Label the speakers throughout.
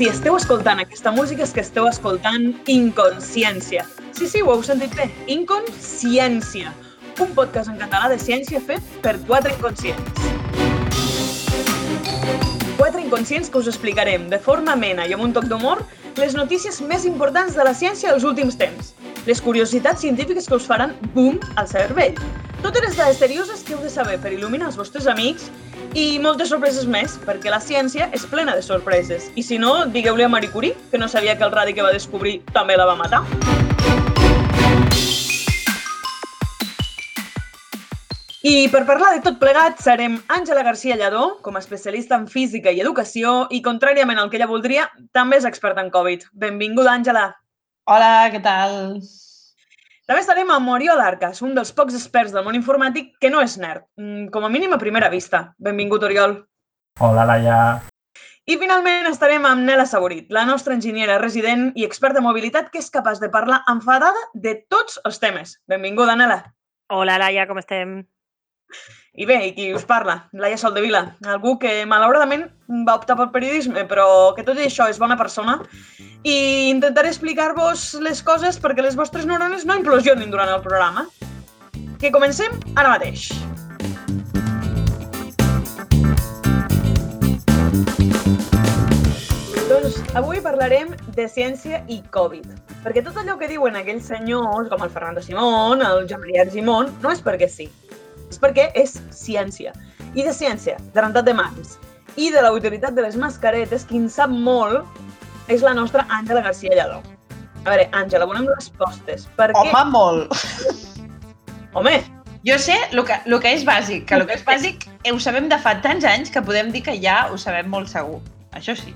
Speaker 1: Si esteu escoltant aquesta música és que esteu escoltant Inconsciència. Sí, sí, ho heu sentit bé. Inconsciència. Un podcast en català de ciència fet per quatre inconscients. Quatre inconscients que us explicarem de forma amena i amb un toc d'humor les notícies més importants de la ciència dels últims temps. Les curiositats científiques que us faran boom al cervell. Totes les dades serioses que heu de saber per il·luminar els vostres amics i moltes sorpreses més, perquè la ciència és plena de sorpreses. I si no, digueu-li a Marie Curie, que no sabia que el radi que va descobrir també la va matar. I per parlar de tot plegat, serem Àngela García Lladó, com a especialista en física i educació, i contràriament al que ella voldria, també és experta en Covid. Benvinguda, Àngela.
Speaker 2: Hola, què tal?
Speaker 1: També estarem amb Oriol Arcas, un dels pocs experts del món informàtic que no és nerd, mm, com a mínim a primera vista. Benvingut, Oriol.
Speaker 3: Hola, Laia.
Speaker 1: I finalment estarem amb Nela Saborit, la nostra enginyera resident i experta en mobilitat que és capaç de parlar enfadada de tots els temes. Benvinguda, Nela.
Speaker 4: Hola, Laia, com estem?
Speaker 1: I bé, i qui us parla? Laia Soldevila, algú que malauradament va optar pel periodisme, però que tot i això és bona persona i intentaré explicar-vos les coses perquè les vostres neurones no implosionin durant el programa. Que comencem ara mateix. Doncs avui parlarem de ciència i Covid. Perquè tot allò que diuen aquells senyors, com el Fernando Simón, el Jean-Marie Argimon, no és perquè sí. És perquè és ciència. I de ciència, de rentat de mans, i de la utilitat de les mascaretes, qui en sap molt és la nostra Àngela García Lladó. A veure, Àngela, volem respostes. Per què?
Speaker 2: Home, molt.
Speaker 1: Home,
Speaker 2: Jo sé el que, el que és bàsic, que el que és bàsic eh, ho sabem de fa tants anys que podem dir que ja ho sabem molt segur. Això sí.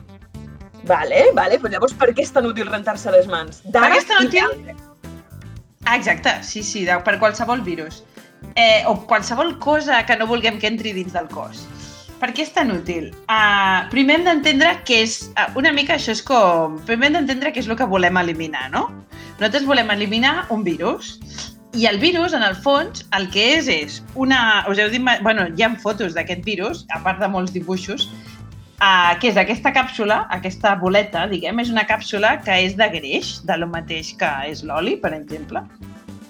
Speaker 1: vale, vale, però llavors per què és tan útil rentar-se les mans? D'ara
Speaker 2: Per què és tan
Speaker 1: i
Speaker 2: útil? Ah, exacte, sí, sí, de, per qualsevol virus. Eh, o qualsevol cosa que no vulguem que entri dins del cos. Per què és tan útil? Uh, primer hem d'entendre que és... Uh, una mica això és com... Primer hem d'entendre què és el que volem eliminar, no? Nosaltres volem eliminar un virus. I el virus, en el fons, el que és és una... Us heu dit... Bueno, hi ha fotos d'aquest virus, a part de molts dibuixos, uh, que és aquesta càpsula, aquesta boleta, diguem, és una càpsula que és de greix, de lo mateix que és l'oli, per exemple.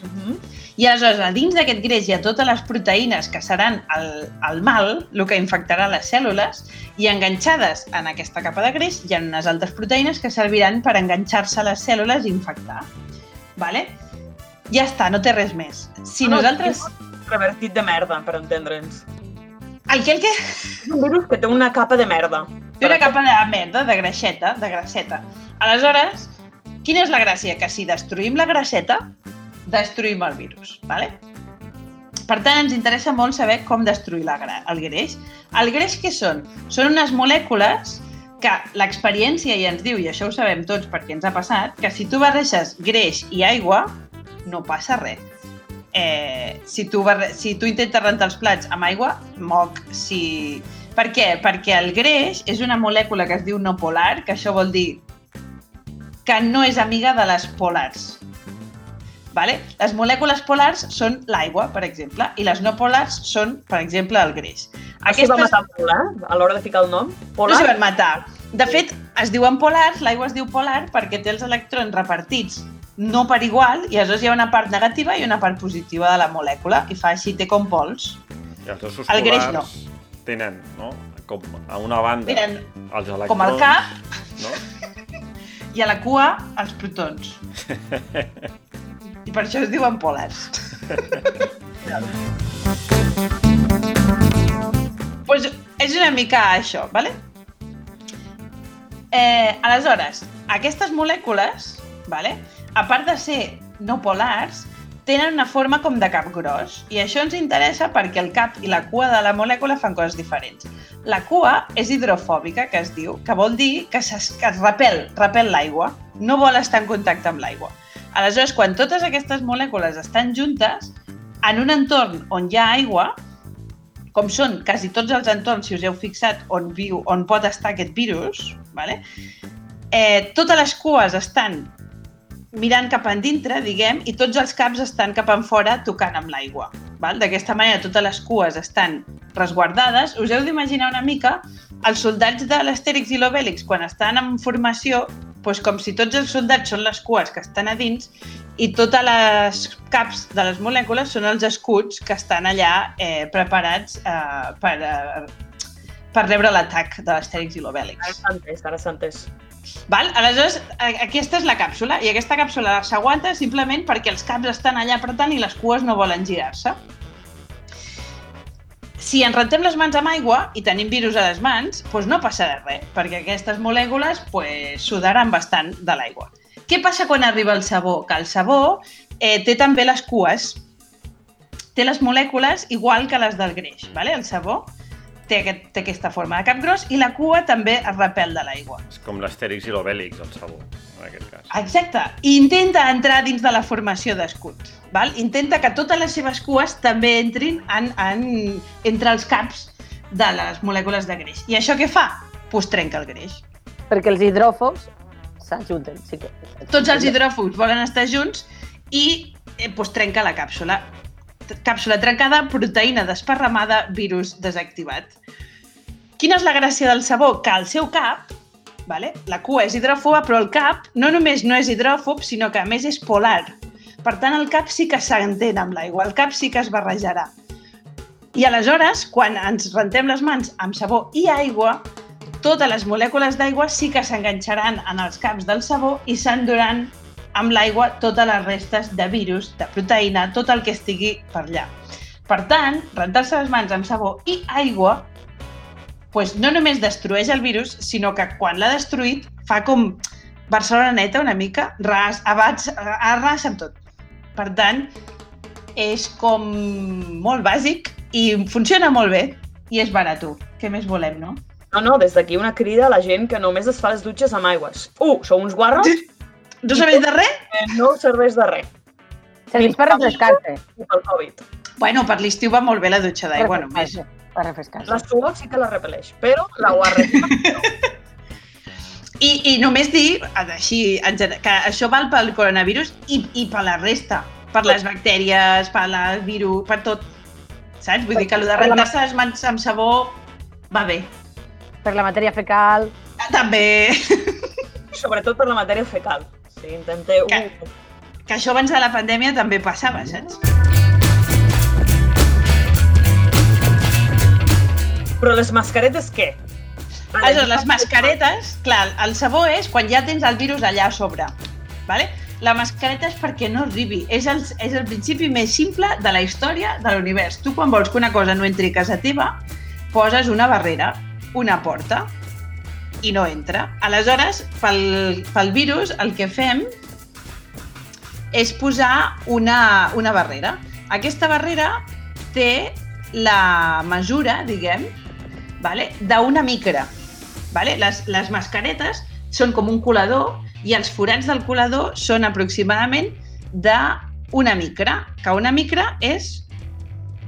Speaker 1: Mhm.
Speaker 2: I aleshores, a dins d'aquest greix hi ha totes les proteïnes que seran el, el mal, el que infectarà les cèl·lules, i enganxades en aquesta capa de greix hi ha unes altres proteïnes que serviran per enganxar-se a les cèl·lules i infectar. Vale? Ja està, no té res més. Si
Speaker 1: No,
Speaker 2: nosaltres...
Speaker 1: Revertit de merda, per entendre'ns.
Speaker 2: El que...
Speaker 1: És un virus que té una capa de merda.
Speaker 2: Té una capa de merda, de greixeta, de grasseta. Aleshores, quina és la gràcia? Que si destruïm la grasseta, destruïm el virus. Vale? Per tant, ens interessa molt saber com destruir la, el greix. El greix què són? Són unes molècules que l'experiència ja ens diu, i això ho sabem tots perquè ens ha passat, que si tu barreixes greix i aigua, no passa res. Eh, si, tu barre... si tu intentes rentar els plats amb aigua, moc. Si... Per què? Perquè el greix és una molècula que es diu no polar, que això vol dir que no és amiga de les polars. Vale? Les molècules polars són l'aigua, per exemple, i les no polars són, per exemple, el greix.
Speaker 1: Aquestes... va matar eh? A l'hora de ficar el nom.
Speaker 2: no s'hi van matar. De fet, es diuen polars, l'aigua es diu polar perquè té els electrons repartits no per igual, i aleshores hi ha una part negativa i una part positiva de la molècula, i fa així, té com pols.
Speaker 5: I els ossos
Speaker 2: El greix
Speaker 5: polars tenen, no? Com a una banda
Speaker 2: Tenen
Speaker 5: els electrons,
Speaker 2: com el cap
Speaker 5: no?
Speaker 2: i a la cua els protons. I per això es diuen polars. pues és una mica això, ¿vale? Eh, aleshores, aquestes molècules, ¿vale? a part de ser no polars, tenen una forma com de cap gros. I això ens interessa perquè el cap i la cua de la molècula fan coses diferents. La cua és hidrofòbica, que es diu, que vol dir que, es, que es repel, repel l'aigua. No vol estar en contacte amb l'aigua. Aleshores, quan totes aquestes molècules estan juntes, en un entorn on hi ha aigua, com són quasi tots els entorns, si us heu fixat, on viu, on pot estar aquest virus, vale? eh, totes les cues estan mirant cap endintre, diguem, i tots els caps estan cap en fora tocant amb l'aigua. D'aquesta manera totes les cues estan resguardades. Us heu d'imaginar una mica els soldats de l'Astèrix i l'Obèlix quan estan en formació, doncs com si tots els soldats són les cues que estan a dins i totes les caps de les molècules són els escuts que estan allà eh, preparats eh, per, eh, per rebre l'atac de l'Astèrix i
Speaker 1: Ara
Speaker 2: l'Obèlix.
Speaker 1: s'ha entès, ara s'ha entès.
Speaker 2: Val? Aleshores, aquesta és la càpsula, i aquesta càpsula s'aguanta simplement perquè els caps estan allà apretant i les cues no volen girar-se. Si ens rentem les mans amb aigua i tenim virus a les mans, doncs no passarà res, perquè aquestes molècules pues, sudaran bastant de l'aigua. Què passa quan arriba el sabó? Que el sabó eh, té també les cues, té les molècules igual que les del greix. Vale? El sabó té, aquest, té aquesta forma de cap gros i la cua també es repel de l'aigua.
Speaker 5: És com l'Astèrix i l'Obèlix, el sabó, en aquest cas.
Speaker 2: Exacte. I intenta entrar dins de la formació d'escut. Val? Intenta que totes les seves cues també entrin en, en, entre els caps de les molècules de greix. I això què fa? Pues trenca el greix.
Speaker 4: Perquè els hidròfobs s'ajunten. Sí que...
Speaker 2: Tots els hidròfobs volen estar junts i eh, pues, trenca la càpsula. Càpsula trencada, proteïna desparramada, virus desactivat. Quina és la gràcia del sabó? Que al seu cap, vale? la cua és hidròfoba, però el cap no només no és hidròfob, sinó que a més és polar. Per tant, el cap sí que s'entén amb l'aigua, el cap sí que es barrejarà. I aleshores, quan ens rentem les mans amb sabó i aigua, totes les molècules d'aigua sí que s'enganxaran en els caps del sabó i s'enduran amb l'aigua totes les restes de virus, de proteïna, tot el que estigui per allà. Per tant, rentar-se les mans amb sabó i aigua pues, no només destrueix el virus, sinó que quan l'ha destruït fa com Barcelona neta una mica, ras, abats, arrasa amb tot. Per tant, és com molt bàsic i funciona molt bé i és barat. Què més volem, no?
Speaker 1: No, no, des d'aquí una crida a la gent que només es fa les dutxes amb aigües. Uh, sou uns guarros?
Speaker 2: No sabeu de res?
Speaker 1: No serveix de res.
Speaker 4: Serveix per refrescar-se.
Speaker 1: Ni pel Covid.
Speaker 2: Bueno, per l'estiu va molt bé la dutxa d'aigua només.
Speaker 4: Per refrescar-se.
Speaker 1: La suor sí que la repel·leix, però la guarreria...
Speaker 2: I, I només dir, així, en gen- que això val pel coronavirus i, i per la resta, per les bactèries, per la virus, per tot. Saps? Vull dir que el de rentar-se les mans amb sabó va bé.
Speaker 4: Per la matèria fecal.
Speaker 2: Ah, També,
Speaker 1: Sobretot per la matèria fecal. Sigui, intenteu...
Speaker 2: Que- que això abans de la pandèmia també passava, saps?
Speaker 1: Però les mascaretes què?
Speaker 2: Aleshores, les mascaretes, clar, el sabó és quan ja tens el virus allà a sobre. Vale? La mascareta és perquè no arribi. És el, és el principi més simple de la història de l'univers. Tu, quan vols que una cosa no entri a casa teva, poses una barrera, una porta, i no entra. Aleshores, pel, pel virus, el que fem és posar una, una barrera. Aquesta barrera té la mesura, diguem, vale? d'una micra. Vale? Les, les mascaretes són com un colador i els forats del colador són aproximadament d'una micra, que una micra és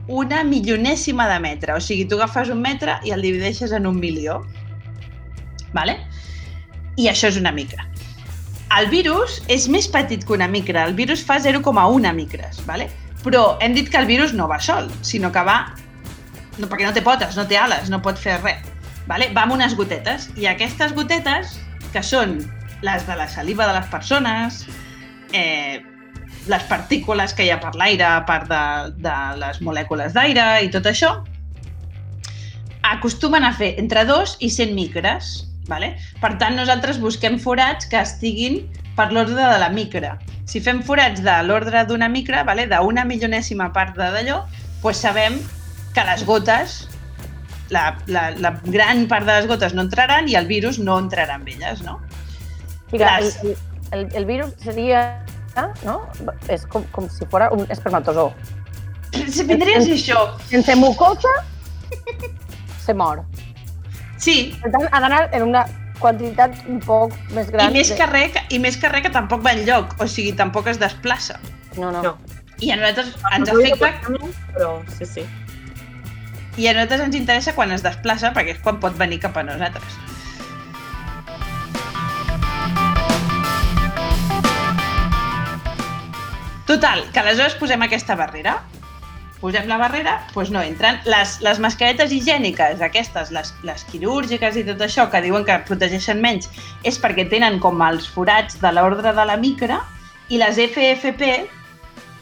Speaker 2: una milionèsima de metre. O sigui, tu agafes un metre i el divideixes en un milió. Vale? I això és una micra. El virus és més petit que una micra. El virus fa 0,1 micres. Vale? Però hem dit que el virus no va sol, sinó que va no, perquè no té potes, no té ales, no pot fer res. Vale? Va amb unes gotetes. I aquestes gotetes, que són les de la saliva de les persones, eh, les partícules que hi ha per l'aire, a part de, de les molècules d'aire i tot això, acostumen a fer entre 2 i 100 micres. Vale? Per tant, nosaltres busquem forats que estiguin per l'ordre de la micra. Si fem forats de l'ordre d'una micra, vale? d'una milionèsima part d'allò, doncs sabem que les gotes, la, la, la gran part de les gotes no entraran i el virus no entrarà amb elles, no?
Speaker 4: Mira, el,
Speaker 2: Las-
Speaker 4: el, el, el virus seria, ¿no? És com, com si fora un espermatozoo.
Speaker 2: Si vindria a ser això.
Speaker 4: Sense mucosa, se mor.
Speaker 2: Sí,
Speaker 4: Per tant, ha d'anar en una quantitat un poc més
Speaker 2: i
Speaker 4: gran.
Speaker 2: més,
Speaker 4: de-
Speaker 2: que res, que- i més que res que tampoc va enlloc, o sigui, tampoc es desplaça.
Speaker 4: No, no.
Speaker 1: No.
Speaker 2: I a nosaltres ens afecta
Speaker 1: Però sí, sí.
Speaker 2: I a nosaltres ens interessa quan es desplaça perquè és quan pot venir cap a nosaltres. Total, que aleshores posem aquesta barrera. posem la barrera, doncs no entren. Les, les mascaretes higièniques, aquestes, les, les quirúrgiques i tot això, que diuen que protegeixen menys, és perquè tenen com els forats de l'ordre de la micra, i les FFP,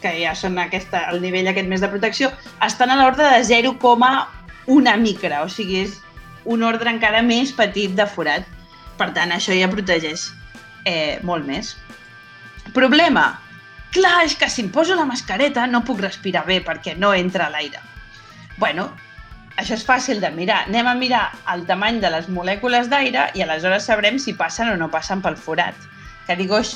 Speaker 2: que ja són aquesta, el nivell aquest més de protecció, estan a l'ordre de 0,1 micra, o sigui, és un ordre encara més petit de forat. Per tant, això ja protegeix eh, molt més. Problema. Clar, és que si em poso la mascareta no puc respirar bé perquè no entra l'aire. Bueno, això és fàcil de mirar. Anem a mirar el tamany de les molècules d'aire i aleshores sabrem si passen o no passen pel forat. Que dic, oix,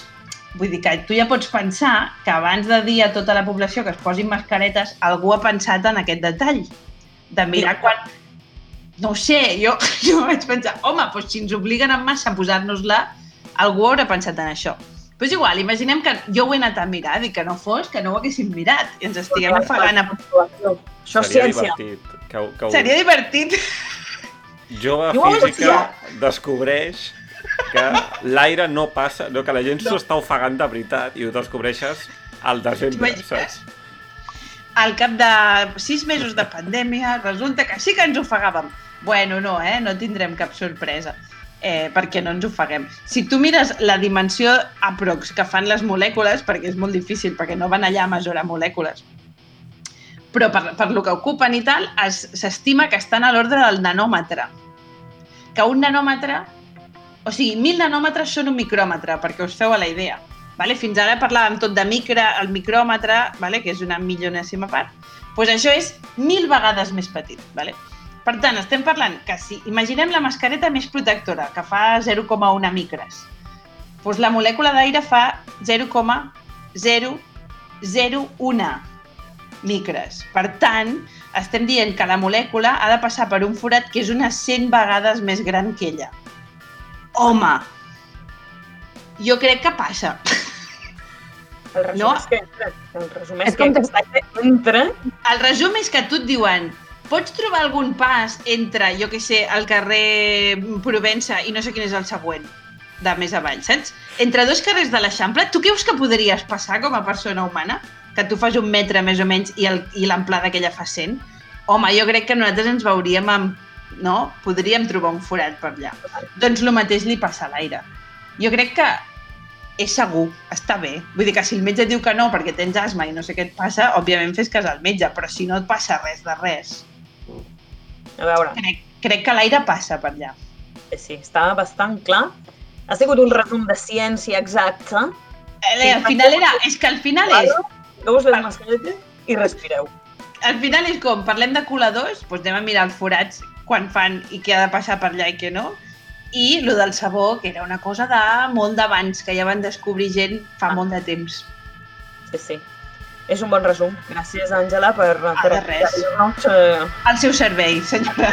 Speaker 2: vull dir que tu ja pots pensar que abans de dir a tota la població que es posin mascaretes, algú ha pensat en aquest detall. De mirar quan... No ho sé, jo, jo vaig pensar, home, doncs si ens obliguen en massa a posar-nos-la, algú haurà pensat en això. Però és igual, imaginem que jo ho he anat a mirar, dic que no fos, que no ho haguéssim mirat i ens estiguem afegant a...
Speaker 1: Això és
Speaker 5: Seria
Speaker 1: ciència.
Speaker 5: divertit. Que, que ho-
Speaker 2: Seria divertit.
Speaker 5: Jove
Speaker 1: Jo
Speaker 5: física descobreix que l'aire no passa, no, que la gent s'ho està ofegant de veritat i ho descobreixes al desembre, saps?
Speaker 2: Al cap de sis mesos de pandèmia, resulta que sí que ens ofegàvem. Bueno, no, eh? No tindrem cap sorpresa eh, perquè no ens ofeguem. Si tu mires la dimensió aprox que fan les molècules, perquè és molt difícil, perquè no van allà a mesurar molècules, però per, per lo que ocupen i tal, es- s'estima que estan a l'ordre del nanòmetre. Que un nanòmetre, o sigui, mil nanòmetres són un micròmetre, perquè us feu a la idea. Vale? Fins ara parlàvem tot de micra, el micròmetre, vale? que és una milionèsima part, doncs això és mil vegades més petit. Vale? Per tant, estem parlant que si imaginem la mascareta més protectora, que fa 0,1 micres, doncs la molècula d'aire fa 0,001 micres. Per tant, estem dient que la molècula ha de passar per un forat que és unes 100 vegades més gran que ella. Home, jo crec que passa.
Speaker 1: El resum
Speaker 2: No.
Speaker 1: és que entra. El resum és,
Speaker 4: És
Speaker 1: que entra
Speaker 2: El resum és que a tu et diuen pots trobar algun pas entre, jo que sé, el carrer Provença i no sé quin és el següent, de més avall, saps? Entre dos carrers de l'Eixample, tu creus que podries passar com a persona humana? Que tu fas un metre més o menys i el- i l'amplada que ella fa 100? Home, jo crec que nosaltres ens veuríem amb... No? Podríem trobar un forat per allà. Doncs el mateix li passa a l'aire. Jo crec que és segur, està bé. Vull dir que si el metge et diu que no perquè tens asma i no sé què et passa, òbviament fes cas al metge, però si no et passa res de res,
Speaker 1: A veure,
Speaker 2: crec, crec que l'aire passa per allà.
Speaker 1: eh, sí, està bastant clar. Ha sigut un resum de ciència exacta.
Speaker 2: Eh, al final era, és que al final és,
Speaker 1: Fiqueu-vos les mascaretes i respireu.
Speaker 2: al final és com, parlem de coladors, doncs anem a mirar els forats quan fan i què ha de passar per allà i què no, i lo del sabó, que era una cosa de molt d'abans, que ja van descobrir gent fa
Speaker 1: Ah.
Speaker 2: molt de temps.
Speaker 1: Sí, sí. És un bon resum. Gràcies, Àngela, per, per
Speaker 2: de res.
Speaker 1: explicar-nos, eh,
Speaker 2: Al seu servei, senyora.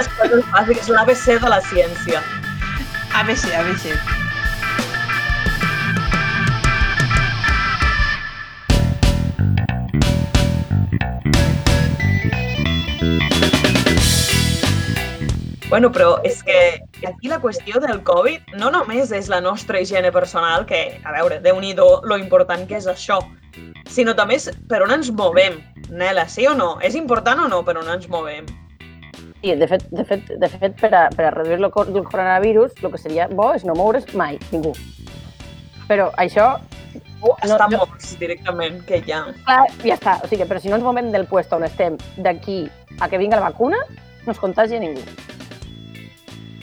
Speaker 1: bàsiques, l'ABC de la ciència.
Speaker 2: ABC, ABC.
Speaker 1: Bueno, però és que aquí la qüestió del Covid no només és la nostra higiene personal, que, a veure, déu nhi lo important que és això, sinó també és per on ens movem. Nela, sí o no? És important o no per on ens movem?
Speaker 4: I, de fet, de fet, de fet per, a, per a reduir el, cor- el coronavirus, el que seria bo és no moure's mai, ningú. Però això, No,
Speaker 1: està
Speaker 4: jo-
Speaker 1: morts directament, que ja...
Speaker 4: clar, ja està. O sigui, però si no ens movem del puesto on estem d'aquí a que vinga la vacuna, no es contagia ningú.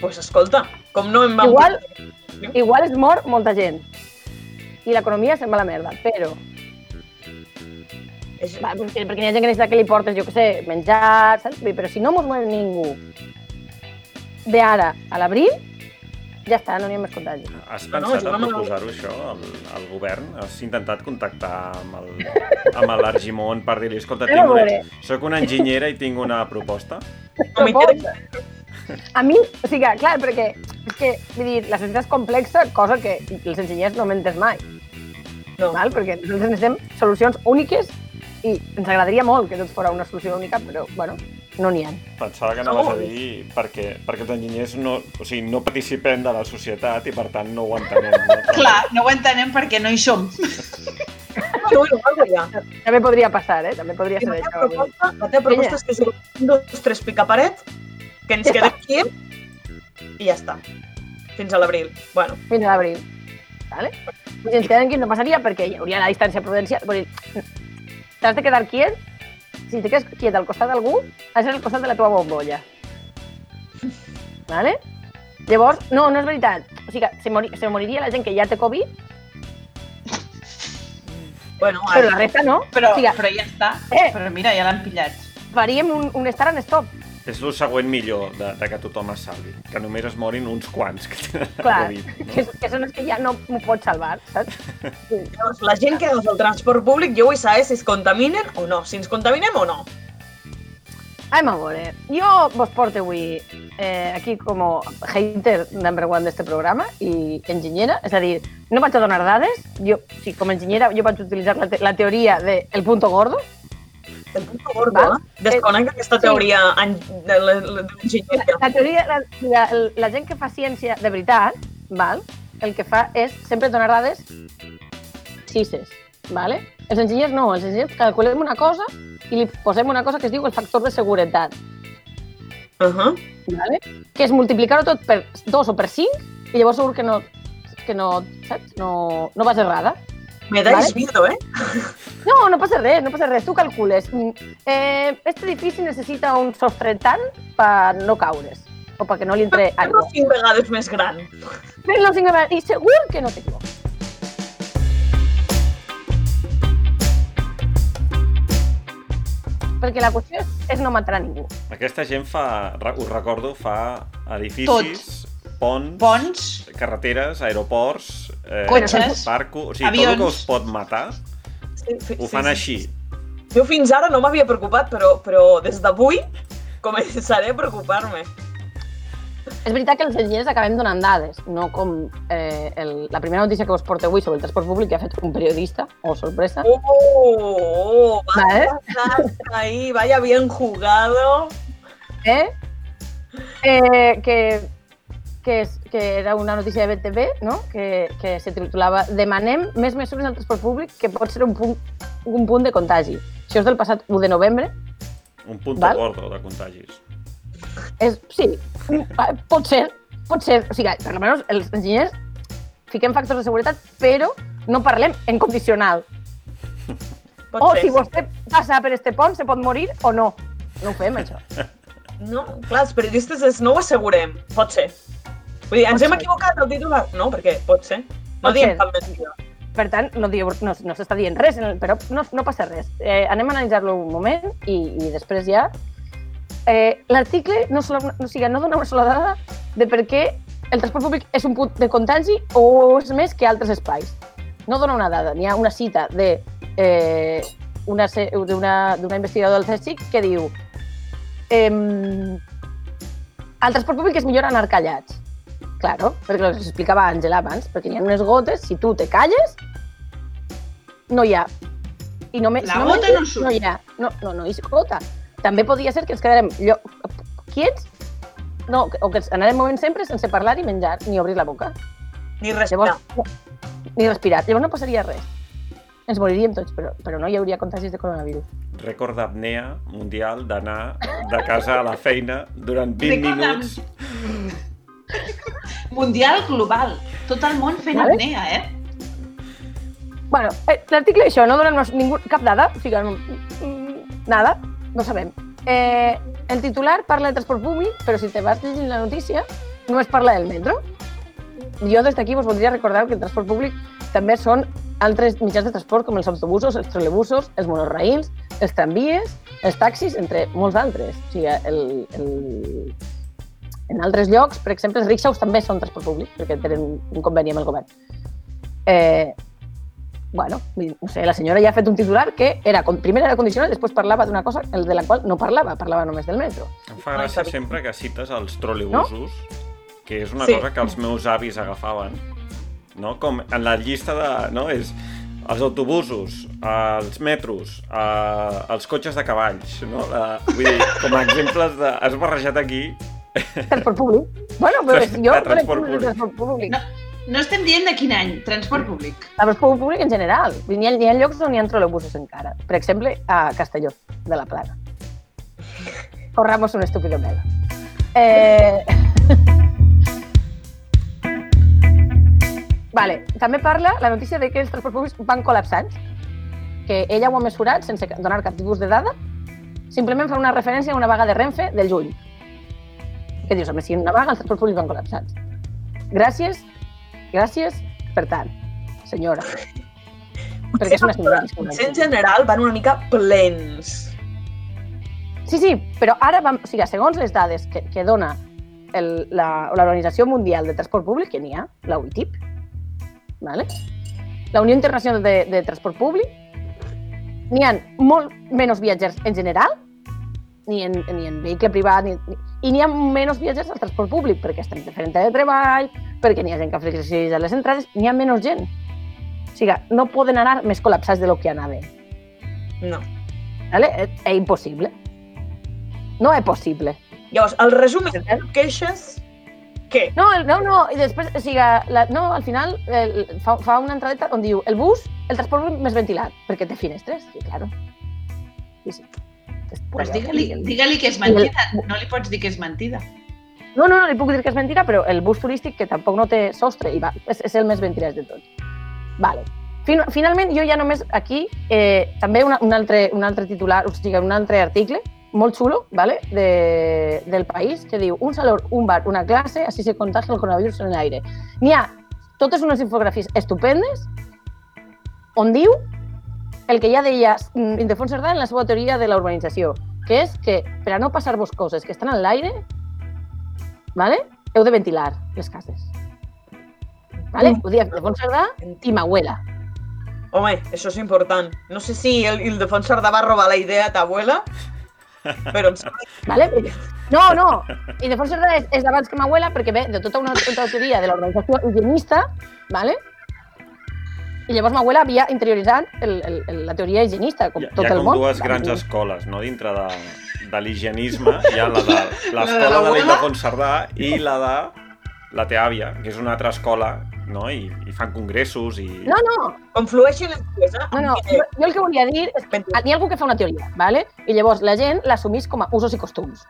Speaker 1: Pues escolta, com no em vam...
Speaker 4: Igual, igual es mor molta gent. I l'economia se'n va a la merda, però...
Speaker 1: És...
Speaker 4: Va, perquè, perquè hi ha gent que necessita que li portes, jo què sé, menjar, saps? Però si no mos mou ningú d'ara a l'abril, ja està, no n'hi ha més contagi.
Speaker 5: Has
Speaker 1: No, no,
Speaker 5: pensat
Speaker 1: jo
Speaker 5: en
Speaker 1: no me-
Speaker 5: proposar-ho, això, al, al govern? Has intentat contactar amb el- amb l'Argimon per dir-li, escolta, tinc una, soc una enginyera i tinc una proposta?
Speaker 1: No m'interessa.
Speaker 4: A mi, o sigui, clar, perquè és que, vull dir, la societat és complexa, cosa que els enginyers no m'entens mai,
Speaker 1: No.
Speaker 4: val? perquè nosaltres necessitem solucions úniques i ens agradaria molt que tot fora una solució única, però, bueno, no n'hi ha.
Speaker 5: Pensava que anaves a dir perquè, perquè els enginyers no, o sigui, no participem de la societat i per tant no ho entenem. No?
Speaker 2: Clar, no ho entenem perquè no hi som.
Speaker 1: Bueno, bueno, algo ja.
Speaker 4: També podria passar, eh? També podria
Speaker 1: I
Speaker 4: ser
Speaker 1: la
Speaker 4: això.
Speaker 1: teva proposta, la teva proposta és que juguem un, dos, tres picaparet, que ens
Speaker 4: Ja
Speaker 1: quedem aquí i ja està. Fins a l'abril. Bueno,
Speaker 4: Fins a l'abril. Vale? Si ens quedem aquí no passaria perquè hi hauria la distància prudencial. Vull dir, t'has de quedar quiet. Si te quedes quiet al costat d'algú, has de ser al costat de la teva bombolla. Vale? Llavors, no, no és veritat. O sigui, que se, mori, se moriria la gent que ja té Covid,
Speaker 1: bueno,
Speaker 4: però la resta no.
Speaker 2: Però,
Speaker 4: o sigui,
Speaker 2: però ja està.
Speaker 4: Eh.
Speaker 2: Però mira, ja l'han pillat.
Speaker 4: faríem un, un start and stop.
Speaker 5: És el següent millor de, de que tothom es salvi. Que només es morin uns quants que tenen
Speaker 4: Clar,
Speaker 5: Covid.
Speaker 4: que, que són els que ja no m'ho pots salvar, saps?
Speaker 1: llavors, la gent que agafa el transport públic, jo vull saber si es contaminen o no, si ens contaminem o no.
Speaker 4: Anem a veure. Jo vos porto avui eh, aquí com a hater number one d'este programa i enginyera, és a dir, no vaig a donar dades, jo, sí, com a enginyera jo vaig utilitzar la, te la teoria de el punto gordo,
Speaker 1: gordo, eh? Desconec aquesta
Speaker 4: Sí.
Speaker 1: teoria en- de la- de
Speaker 4: la,
Speaker 1: l'enginyeria.
Speaker 4: la teoria, la, la, la gent que fa ciència de veritat, val? el que fa és sempre donar dades cises, vale? Els enginyers no, els enginyers calculem una cosa i li posem una cosa que es diu el factor de seguretat,
Speaker 1: Uh -huh.
Speaker 4: ¿vale? que és multiplicar-ho tot per 2 o per 5 i llavors segur que no, que no, saps? No, no vas errada.
Speaker 1: Me dais
Speaker 4: Vale.
Speaker 1: miedo, eh?
Speaker 4: No, no passa res, no passa res. Tu calcules. mm, Eh, este edifici necessita un sostre tant per no caure's o perquè no li entre
Speaker 1: Fem-lo
Speaker 4: aigua.
Speaker 1: cinc vegades més gran.
Speaker 4: Fes-lo cinc vegades i segur que no t'equivoques. Perquè la qüestió és, és no matar a ningú.
Speaker 5: Aquesta gent fa, us recordo, fa edificis, ponts,
Speaker 2: Ponts,
Speaker 5: carreteres, aeroports, eh,
Speaker 2: Cotxes,
Speaker 5: barco... O sigui, tot
Speaker 2: avions.
Speaker 5: el que us pot matar
Speaker 1: Sí, sí,
Speaker 5: ho fan així.
Speaker 1: Jo fins ara no m'havia preocupat, però, però des d'avui començaré a preocupar-me.
Speaker 4: És veritat que els enginyers acabem donant dades, no com eh, el, la primera notícia que us porto avui sobre el transport públic que ha fet un periodista, oh, sorpresa.
Speaker 1: Oh, oh, oh
Speaker 4: Vale.
Speaker 1: vaya ahí, vaya bien jugado.
Speaker 4: eh? Eh, que, que, és, que era una notícia de BTV, no? que, que se titulava Demanem més mesures al transport públic que pot ser un punt, un punt de contagi. Això és del passat 1 de novembre.
Speaker 5: Un punt
Speaker 4: Val.
Speaker 5: gordo de contagis.
Speaker 4: És, sí, ah, pot ser, pot ser. O sigui, per almenys els enginyers fiquem factors de seguretat, però no parlem en condicional.
Speaker 1: Pot
Speaker 4: O
Speaker 1: ser.
Speaker 4: si vostè passa per este pont, se pot morir o no. No ho fem, això.
Speaker 1: No, clar, els periodistes és, no ho assegurem. Pot ser. Vull dir, ens
Speaker 4: Pot
Speaker 1: hem
Speaker 4: ser.
Speaker 1: equivocat al titular? No, perquè pot ser. No
Speaker 4: Pot
Speaker 1: diem
Speaker 4: ser.
Speaker 1: cap mentida.
Speaker 4: Per tant, no, diu, no, no s'està dient res, el- però no, no passa res. Eh, anem a analitzar-lo un moment i, i després ja... Eh, L'article no, sola, no, o sigui, no dona una sola dada de per què el transport públic és un punt de contagi o és més que altres espais. No dona una dada, n'hi ha una cita de eh, una, d'una d'una investigadora del CSIC que diu ehm, el transport públic és millor anar callats. Claro, perquè els explicava Àngela abans, perquè n'hi ha unes gotes, si tu te calles, no hi ha. I només,
Speaker 2: La
Speaker 4: si
Speaker 2: gota
Speaker 4: menges,
Speaker 2: no surt.
Speaker 4: No hi ha, no, no, no hi ha gota. També podria ser que ens quedarem llo... quiets, no, o que ens anarem movent sempre sense parlar i menjar, ni obrir la boca.
Speaker 1: Ni respirar.
Speaker 4: Llavors, no, ni respirar. Llavors no passaria res. Ens moriríem tots, però, però no hi hauria contagis de coronavirus.
Speaker 5: Rècord d'apnea mundial d'anar de casa a la feina durant 20
Speaker 2: Rècord
Speaker 5: minuts.
Speaker 2: mundial global. Tot el món fent
Speaker 4: Vale.
Speaker 2: apnea, eh?
Speaker 4: Bueno, eh, l'article això no dona ningú, cap dada, o sigui, mm, nada, no sabem. Eh, el titular parla de transport públic, però si te vas llegint la notícia, només parla del metro. Jo des d'aquí vos voldria recordar que el transport públic també són altres mitjans de transport com els autobusos, els trolebusos, els monoraïls, els tramvies, els taxis, entre molts d'altres. O sigui, el, el... en altres llocs, per exemple, els rickshaws també són transport públic, perquè tenen un conveni amb el govern. Eh, bueno, no sé, la senyora ja ha fet un titular que era, primer era condicional, després parlava d'una cosa el de la qual no parlava, parlava només del metro.
Speaker 5: Em fa gràcia sempre que cites els trolebusos, que és una
Speaker 1: Sí.
Speaker 5: cosa que els meus avis agafaven, no? Com en la llista de... No? És els autobusos, els metros, eh, els cotxes de cavalls, no? La, vull dir, com a exemples de... Has barrejat aquí...
Speaker 4: Transport públic. Bueno, però
Speaker 5: De
Speaker 4: jo...
Speaker 5: transport
Speaker 4: conec
Speaker 5: públic.
Speaker 4: transport públic.
Speaker 2: No. No estem dient de quin any, transport públic.
Speaker 4: Transport públic en general. N'hi ha, n'hi ha llocs on hi ha trolebusos encara. Per exemple, a Castelló de la Plana. Corramos un estúpido melo. Eh... vale, també parla la notícia de que els transports públics van col·lapsants, que ella ho ha mesurat sense donar cap tipus de dada, simplement fa una referència a una vaga de Renfe del juny. Que dius, home, si una vaga els transports públics van col·lapsats. Gràcies, gràcies, per tant, senyora. Perquè és una senyora.
Speaker 1: Potser en general van una mica plens.
Speaker 4: Sí, sí, però ara, vam, o sigui, segons les dades que, que dona l'Organització Mundial de Transport Públic, que n'hi ha, la UITIP, ¿vale? la Unió Internacional de, de Transport Públic, n'hi ha molt menys viatgers en general, ni en, ni en vehicle privat, ni, ni, i n'hi ha menys viatgers al transport públic, perquè estem diferent de treball, perquè n'hi ha gent que flexibilitza les entrades, n'hi ha menys gent. O sigui, no poden anar més col·lapsats de lo que anaven.
Speaker 1: No.
Speaker 4: ¿vale? És, és impossible. No és possible.
Speaker 1: Llavors, el resum és queixes... Què?
Speaker 4: No, el- no, no, i després, o sigui, la, no, al final el, fa, fa una entradeta on diu el bus, el transport més ventilat, perquè té finestres, sí, claro. Sí, sí.
Speaker 2: Pues digue-li digue que és mentida. No li pots dir que és mentida.
Speaker 4: No, no, no, li puc dir que és mentira, però el bus turístic, que tampoc no té sostre, i va, és, és el més ventilat de tots. Vale. Fin, finalment, jo ja només aquí, eh, també una, un, altre, un altre titular, o sigui, un altre article, molt xulo, vale? de, del país, que diu un saló, un bar, una classe, així se contagia el coronavirus en l'aire. N'hi ha totes unes infografies estupendes on diu el que ja deia mm, Ildefons Cerdà en la seva teoria de la urbanització, que és que per a no passar-vos coses que estan en l'aire, ¿vale? heu de ventilar les cases. ¿vale?
Speaker 1: Mm.
Speaker 4: Ho dia Ildefons Cerdà i m'abuela.
Speaker 1: Home, això és important. No sé si el Ildefons Cerdà va robar la idea a ta abuela, però em sembla
Speaker 4: ¿vale? No, no, Ildefons Cerdà és, és d'abans que m'abuela perquè ve de tota una, una teoria de l'organització higienista, ¿vale? i llavors m'abuela havia interioritzat el, el, el, la teoria higienista, com
Speaker 5: Hi,
Speaker 4: tot
Speaker 5: hi ha
Speaker 4: el
Speaker 5: com
Speaker 4: món.
Speaker 5: dues grans escoles, no?, dintre de, de l'higienisme. Hi ha la de
Speaker 2: La de
Speaker 5: l'escola de l'Ildefons Cerdà i la de la Teàvia, que és una altra escola, no?, i, i fan congressos i...
Speaker 4: No, no,
Speaker 1: conflueixen les eh?
Speaker 4: no, no. Jo, jo el que volia dir és que hi ha algú que fa una teoria, ¿vale? i llavors la gent l'assumís com a usos i costums.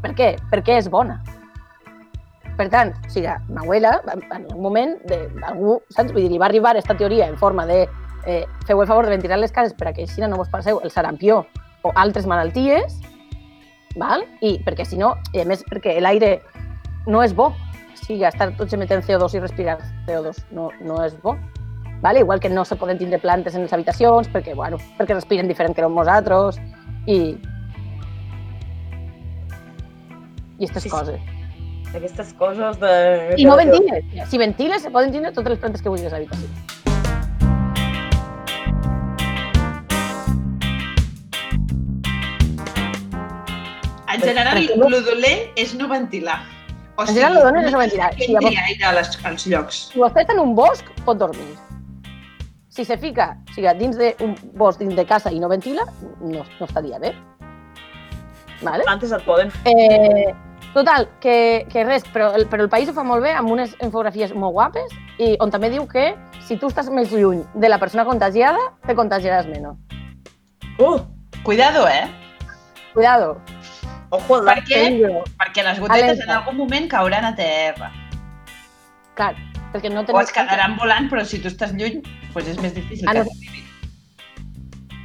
Speaker 4: Per què? Perquè és bona. Per tant, o sigui, m'abuela, en en un moment, de, algú, saps? Vull dir, li va arribar aquesta teoria en forma de eh, feu el favor de ventilar les cases per a que així no vos passeu el sarampió o altres malalties, val? i perquè si no, i a més perquè l'aire no és bo, o sigui, estar tots emetent CO2 i respirar CO2 no, no és bo. Vale? Igual que no se poden tindre plantes en les habitacions perquè, bueno, perquè respiren diferent que nosaltres i i aquestes
Speaker 1: Sí, sí.
Speaker 4: coses.
Speaker 1: Aquestes coses de...
Speaker 4: I no ventiles. Si ventiles, se poden tindre totes les plantes que vulguis a l'habitació.
Speaker 2: En general, el dolent és no ventilar. O
Speaker 4: En general, lo dolent és no ventilar.
Speaker 2: Que
Speaker 4: Si llavors-
Speaker 2: aire a les, als llocs.
Speaker 4: Si vostè està en un bosc, pot dormir. Si se fica o sigui, dins d'un bosc, dins de casa i no ventila, no, no estaria bé. Vale?
Speaker 1: Plantes et poden...
Speaker 4: Eh, total, que, que res, però el, però el país ho fa molt bé amb unes infografies molt guapes i on també diu que si tu estàs més lluny de la persona contagiada, te contagiaràs menys.
Speaker 1: Uh!
Speaker 2: Cuidado, eh?
Speaker 4: Cuidado.
Speaker 1: Ojo al
Speaker 2: Perquè les gotetes
Speaker 4: Alerta.
Speaker 2: en algun moment cauran a terra.
Speaker 4: Clar, perquè no
Speaker 2: O
Speaker 4: tens...
Speaker 2: es quedaran volant, però si tu estàs lluny, doncs és més difícil
Speaker 4: Ah,
Speaker 2: que
Speaker 4: no.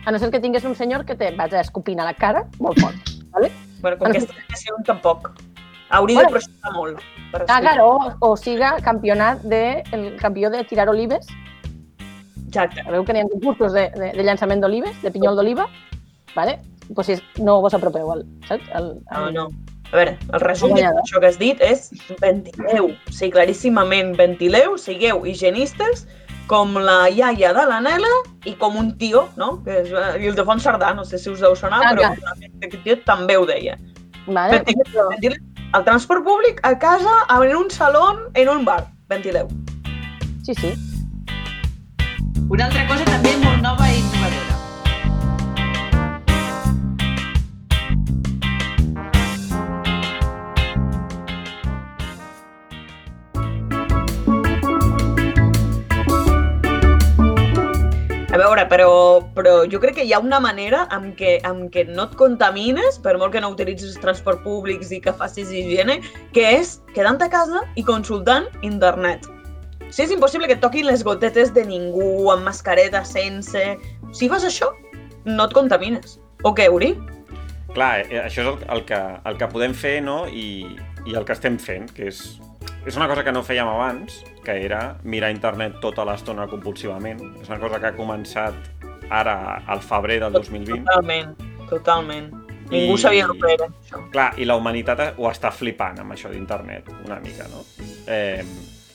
Speaker 4: A no ser que tingués un senyor que te vaig escopint a la cara molt fort. Vale?
Speaker 1: Bueno, com
Speaker 4: Ah,
Speaker 1: que
Speaker 4: no.
Speaker 1: aquesta generació tampoc. Hauria
Speaker 4: Bueno.
Speaker 1: de pressionar molt. Per
Speaker 4: Ah, claro, o, o siga campionat de, el campió de tirar olives.
Speaker 1: Exacte.
Speaker 4: Sabeu que n'hi ha concursos de, de, de llançament d'olives, de pinyol d'oliva, vale? pues si no vos apropeu al, saps? Al,
Speaker 1: No,
Speaker 4: al,
Speaker 1: no. A veure, el resum de
Speaker 4: Guanyador.
Speaker 1: tot això que has dit és ventileu. O sigui, claríssimament ventileu, sigueu higienistes com la iaia de la Nela i com un tio, no? Que és eh, Ildefons Cerdà, no sé si us deu sonar,
Speaker 4: Ah,
Speaker 1: però
Speaker 4: clar.
Speaker 1: aquest tio també ho deia.
Speaker 4: Vale?
Speaker 1: Ventileu, ventileu. El transport públic, a casa, en un saló, en un bar. Ventileu.
Speaker 4: Sí, sí.
Speaker 2: Una altra cosa també molt nova i innovadora.
Speaker 1: A veure, però, però jo crec que hi ha una manera amb què, amb què no et contamines, per molt que no utilitzis transport públics i que facis higiene, que és quedant a casa i consultant internet. Si és impossible que et toquin les gotetes de ningú, amb mascareta, sense... Si fas això, no et contamines. O què, Uri?
Speaker 5: Clar, eh, això és el, el, que, el que podem fer, no?, i, i el que estem fent, que és, és una cosa que no fèiem abans, que era mirar internet tota l'estona compulsivament. És una cosa que ha començat ara, al febrer del 2020.
Speaker 1: Totalment, totalment. Ningú
Speaker 5: I-
Speaker 1: sabia el que era, això.
Speaker 5: Clar, i la humanitat ho està flipant amb això d'internet, una mica, no? Eh,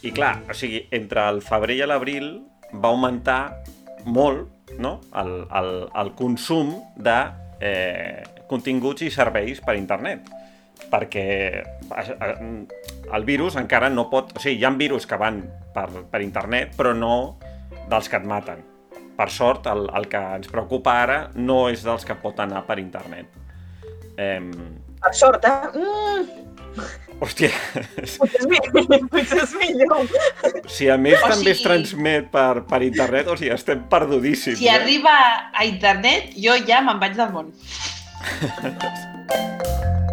Speaker 5: I clar, o sigui, entre el febrer i l'abril va augmentar molt no? el, el, el consum de eh, continguts i serveis per internet perquè eh, eh, el virus encara no pot... O sigui, hi ha virus que van per, per internet, però no dels que et maten. Per sort, el, el que ens preocupa ara no és dels que pot anar per internet. Eh,
Speaker 1: Per sort, eh? Mm,
Speaker 5: hòstia,
Speaker 1: potser és millor.
Speaker 5: Si a més
Speaker 2: O
Speaker 5: també es
Speaker 2: sigui-
Speaker 5: transmet per, per internet, o sigui, estem perdudíssims.
Speaker 2: Si
Speaker 5: eh?
Speaker 2: arriba a internet, jo ja me'n vaig del món.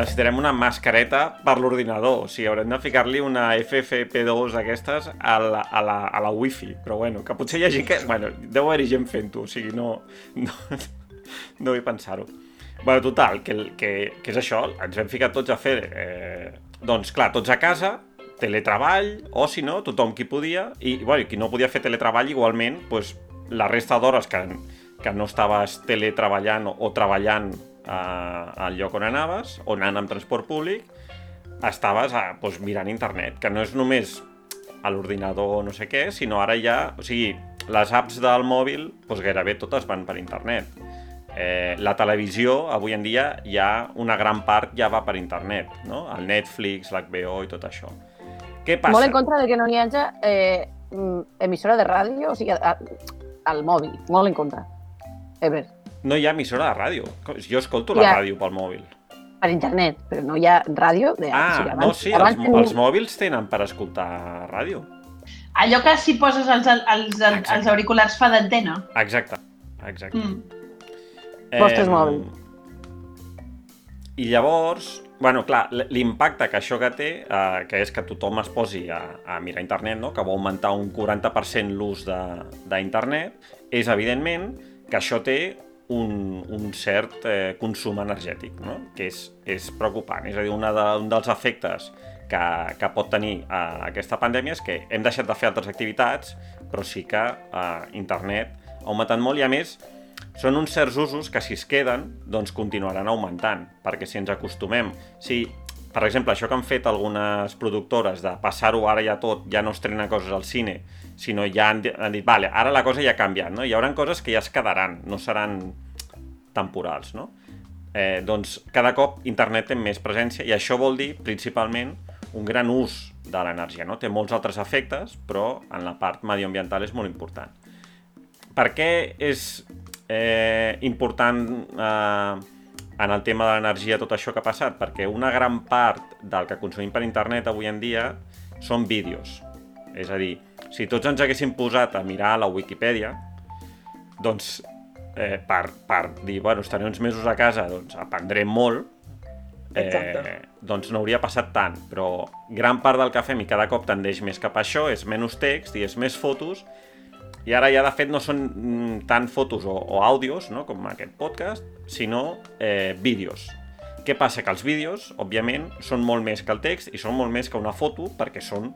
Speaker 5: Necessitarem una mascareta per l'ordinador, o sigui, haurem de ficar-li una FFP2 d'aquestes a la, a, la, a la wifi, però bueno, que potser hi ha gent que... Bueno, deu haver-hi gent fent-ho, o sigui, no... No, no vull pensar-ho. Bueno, total, que, que, que és això, ens vam ficar tots a fer... Eh, doncs clar, tots a casa, teletreball, o si no, tothom qui podia, i bueno, qui no podia fer teletreball igualment, doncs, la resta d'hores que, que no estaves teletreballant o, o treballant al lloc on anaves, o anant amb transport públic, estaves a, doncs, mirant internet, que no és només a l'ordinador no sé què, sinó ara ja... O sigui, les apps del mòbil doncs gairebé totes van per internet. Eh, la televisió, avui en dia, ja una gran part ja va per internet, no? El Netflix, l'HBO i tot això. Què passa?
Speaker 4: Molt en contra de que no n'hi hagi eh, mm, emissora de ràdio, o sigui, a, al mòbil. Molt en contra. Ever.
Speaker 5: No hi ha emissora de ràdio. Jo escolto la
Speaker 4: Ja.
Speaker 5: ràdio pel mòbil.
Speaker 4: Per internet, però no hi ha ràdio. De,
Speaker 5: Ah,
Speaker 4: o sigui,
Speaker 5: no, sí,
Speaker 4: abans
Speaker 5: els,
Speaker 4: tenia-
Speaker 5: els mòbils tenen per escoltar ràdio.
Speaker 2: Allò que si poses els, els, els, els auriculars fa d'antena.
Speaker 5: Exacte, exacte.
Speaker 2: Mm.
Speaker 4: Vostres mòbils.
Speaker 5: I llavors, bueno, clar, l'impacte que això que té, eh, que és que tothom es posi a, a mirar internet, no? que va augmentar un 40% l'ús de- d'internet, és evidentment que això té un, un cert eh, consum energètic, no? que és, és preocupant. És a dir, una de, un dels efectes que, que pot tenir eh, aquesta pandèmia és que hem deixat de fer altres activitats, però sí que eh, internet ha augmentat molt i, a més, són uns certs usos que si es queden, doncs continuaran augmentant, perquè si ens acostumem, si, per exemple, això que han fet algunes productores de passar-ho ara ja tot, ja no estrena coses al cine, sinó ja han, han dit, vale, ara la cosa ja ha canviat, no? Hi haurà coses que ja es quedaran, no seran temporals, no? Eh, doncs cada cop internet té més presència i això vol dir principalment un gran ús de l'energia, no? Té molts altres efectes, però en la part medioambiental és molt important. Per què és eh, important eh, en el tema de l'energia tot això que ha passat? Perquè una gran part del que consumim per internet avui en dia són vídeos. És a dir, si tots ens haguéssim posat a mirar la Wikipedia, doncs eh, per, per dir, bueno, estaré uns mesos a casa, doncs aprendrem molt, eh,
Speaker 1: Exacte.
Speaker 5: doncs no hauria passat tant, però gran part del que fem i cada cop tendeix més cap a això és menys text i és més fotos i ara ja de fet no són mm, tant fotos o, o àudios, no? com aquest podcast, sinó eh, vídeos. Què passa? Que els vídeos, òbviament, són molt més que el text i són molt més que una foto perquè són...